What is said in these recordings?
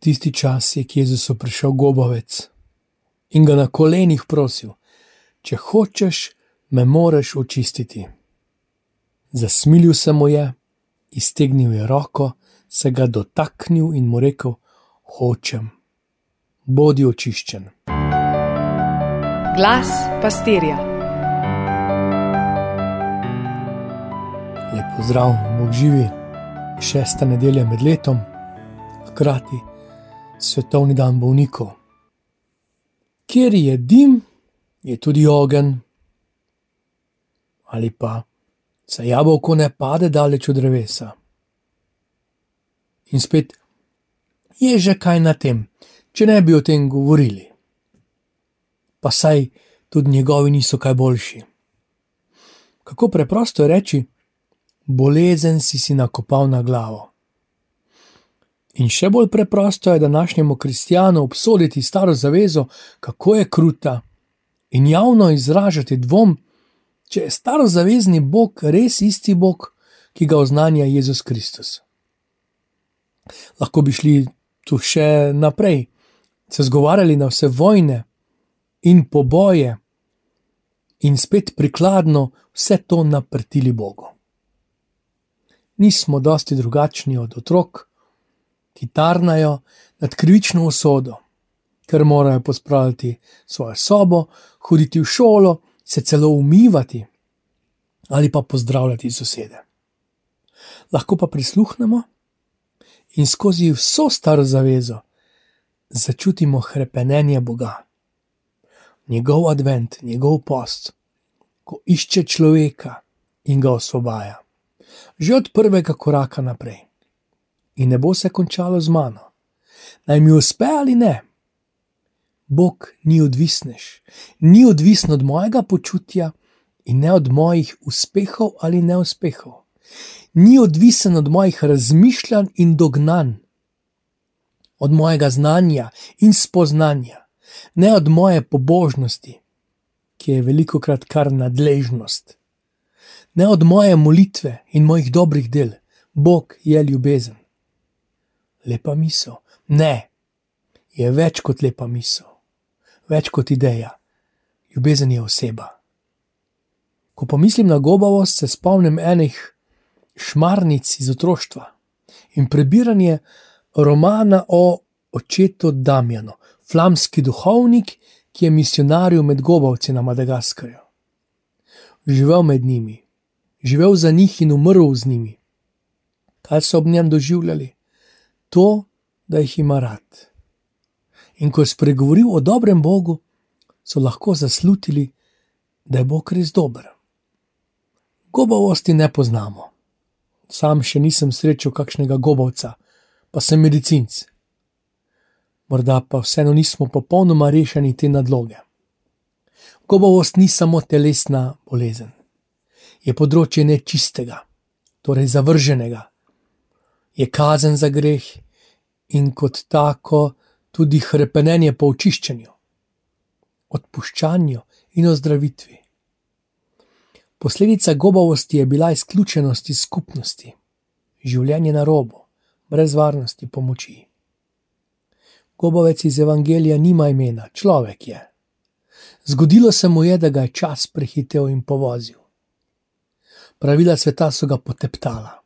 Tisti čas je k Jezusu prišel gobovec in ga na kolenih prosil: Če hočeš, me moraš očistiti. Zasmilil se mu je, iztegnil je roko, se ga dotaknil in mu rekel: Hočem, bodi očiščen. Glas pastirja. Lep pozdrav, Bog živi, šesta nedelja med letom, hkrati svetovni dan bolnikov. Kjer je dim, je tudi ogen. Ali pa se jabolko ne pade daleč od drevesa. In spet je že kaj na tem, če ne bi o tem govorili. Pa saj tudi njegovi niso kaj boljši. Kako preprosto je reči, bolezen si si nakopal na glavo. In še bolj preprosto je današnjemu kristijanu obsoditi staro zavezo, kako je kruta, in javno izražati dvom, če je starozavezni Bog res isti Bog, ki ga oznanja Jezus Kristus. Lahko bi šli tu še naprej, se zgovarjali na vse vojne in poboje, in spet prikladno vse to naprtili Bogu. Nismo dosti drugačni od otrok, ki tarnajo nad krivično usodo, ker morajo pospraviti svojo sobo, hoditi v šolo, se celo umivati ali pa pozdravljati sosede. Lahko pa prisluhnemo in skozi vso staro zavezo začutimo krepenje Boga, njegov advent, njegov post, ko išče človeka in ga osvobaja. Že od prvega koraka naprej. In ne bo se končalo z mano. Naj mi uspe ali ne. Bog ni odvisnež, ni odvisen od mojega počutja in ne od mojih uspehov ali neuspehov. Ni odvisen od mojih razmišljanj in dognanj, od mojega znanja in spoznanja, ne od moje pobožnosti, ki je veliko krat kar nadležnost, ne od moje molitve in mojih dobrih del. Bog je ljubezen. Lepa misel. Ne, je več kot lepa misel več kot ideja. Ljubezen je oseba. Ko pomislim na gobavost, se spomnim enih šmarnic iz otroštva in prebiranje romana o očetu Damjanu, flamski duhovnik, ki je misionaril med gobavci na Madagaskarju. Živel med njimi, živel za njih in umrl z njimi. Kaj so ob njem doživljali? To, da jih ima rad in ko je spregovoril o dobrem Bogu, so lahko zaslutili, da je Bog res dober. Gobavosti ne poznamo. Sam še nisem srečal kakšnega gobavca, pa sem medicinc. Morda pa vseeno nismo popolnoma rešeni te nadloge. Gobavost ni samo telesna bolezen, je področje nečistega, torej zavrženega, je kazen za greh in kot tako tudi krepenje po očiščenju, odpuščanju in ozdravitvi. Posledica gobavosti je bila izključenost iz skupnosti, življenje na robu, brez varnosti pomoči. Gobavec iz Evangelija nima imena, človek je. Zgodilo se mu je, da ga je čas prehitev in povozil. Pravila sveta so ga poteptala.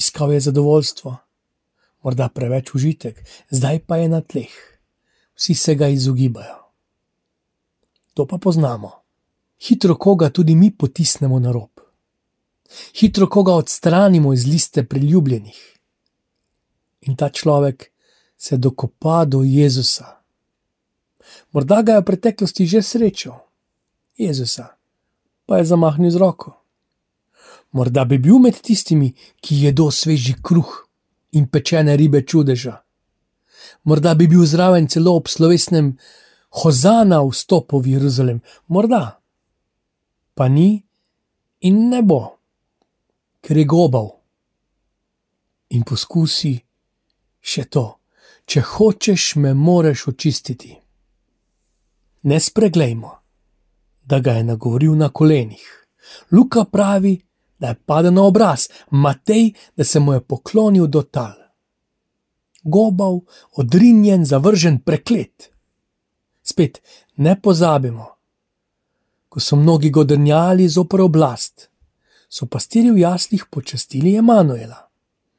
Iskal je zadovoljstvo, morda preveč užitek, zdaj pa je na tleh, vsi se ga izogibajo. To pa poznamo. Hitro koga tudi mi potisnemo na rob. Hitro koga odstranimo iz liste priljubljenih. In ta človek se dokopa do Jezusa. Morda ga je v preteklosti že srečal, Jezusa, pa je zamahnil z roko. Morda bi bil med tistimi, ki jedo sveži kruh in pečene ribe čudeža. Morda bi bil zraven celo ob slovesnem Hozana vstopu v Jeruzalem, morda pa ni in ne bo, ker je gobal. In poskusi še to, če hočeš, me moraš očistiti. Ne spreglejmo, da ga je nagovoril na kolenih. Luka pravi, da je padel na obraz, Matej, da se mu je poklonil do tal. gobal, odrinjen, zavržen, preklet. Spet ne pozabimo, ko so mnogi godrnjali zoper oblast, so pastirji v jaslih počastili Emanuela.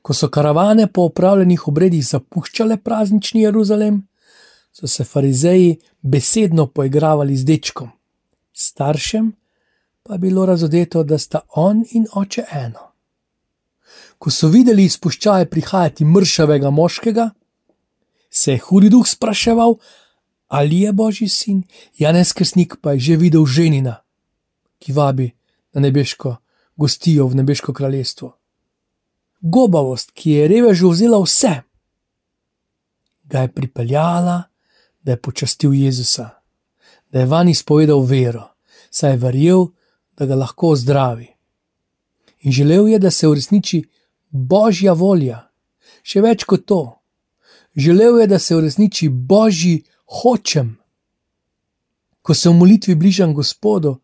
Ko so karavane po opravljenih obredih zapuščale praznični Jeruzalem, so se farizeji besedno poigravali z dečkom, staršem pa je bilo razodeto, da sta on in oče eno. Ko so videli izpuščaje prihajati mršavega moškega, se je hudi duh spraševal, ali je božji sin, Janez Krsnik pa je že videl ženina, ki vabi na nebeško gostijo v nebeško kraljestvo. Gobavost, ki je revežu vzela vse, ga je pripeljala, da je počastil Jezusa, da je van izpovedal vero, saj je verjel, da ga lahko zdravi. In želel je, da se uresniči božja volja, še več kot to. Želel je, da se uresniči božji hočem. Ko se v molitvi bližam Gospodu,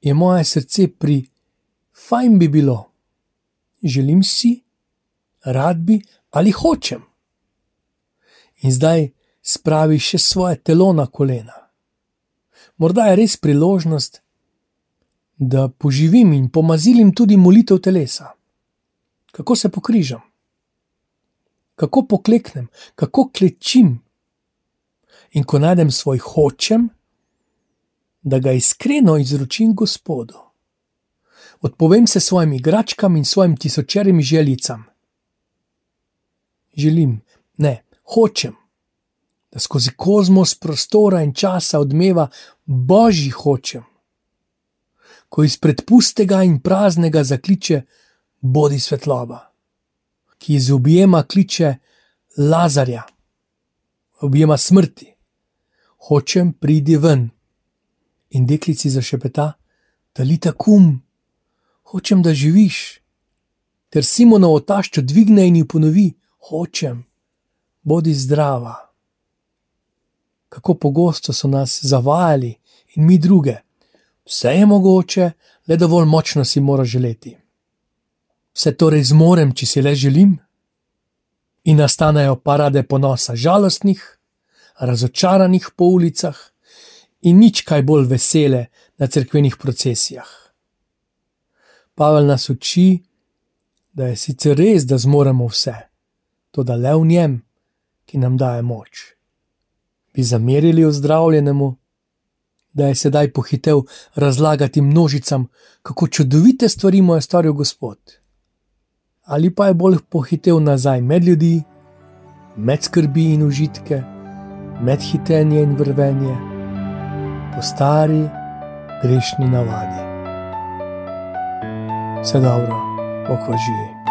je moje srce pri fajn bi bilo, želim si, rad bi ali hočem. In zdaj spravi še svoje telo na kolena. Morda je res priložnost, da poživim in pomazilim tudi molitev telesa. Kako se pokrižam, kako pokleknem, kako klečim. In ko najdem svoj hočem, da ga iskreno izročim Gospodu. Odpovem se svojim igračkam in svojim tisočerim željicam. Želim, ne, hočem, da skozi kozmos prostora in časa odmeva Božji hočem ko izpred pustega in praznega zakliče: Bodi svetloba, ki iz objema kliče Lazarja, objema smrti, hočem pridi ven. In deklici zašepeta: Talita kum, hočem, da živiš. Ter Simonovo taščo dvigne in ji ponovi: Hočem, bodi zdrava. Kako pogosto so nas zavajali in mi druge. Vse je mogoče, le dovolj močno si mora želeti. Vse torej zmorem, če si le želim, in nastanejo parade ponosa žalostnih, razočaranih po ulicah in nič kaj bolj vesele na cerkvenih procesijah. Pavel nas uči, da je sicer res, da zmoremo vse, to da le v njem, ki nam daje moč. Bi zamerili ozdravljenemu, da je sedaj pohitev razlagati množicam, kako čudovite stvari mu je storil Gospod. Ali pa je bolj pohitev nazaj med ljudi, med skrbi in užitke, med hitenje in vrvenje, po stari grešni navadi. Vse dobro, okvaži.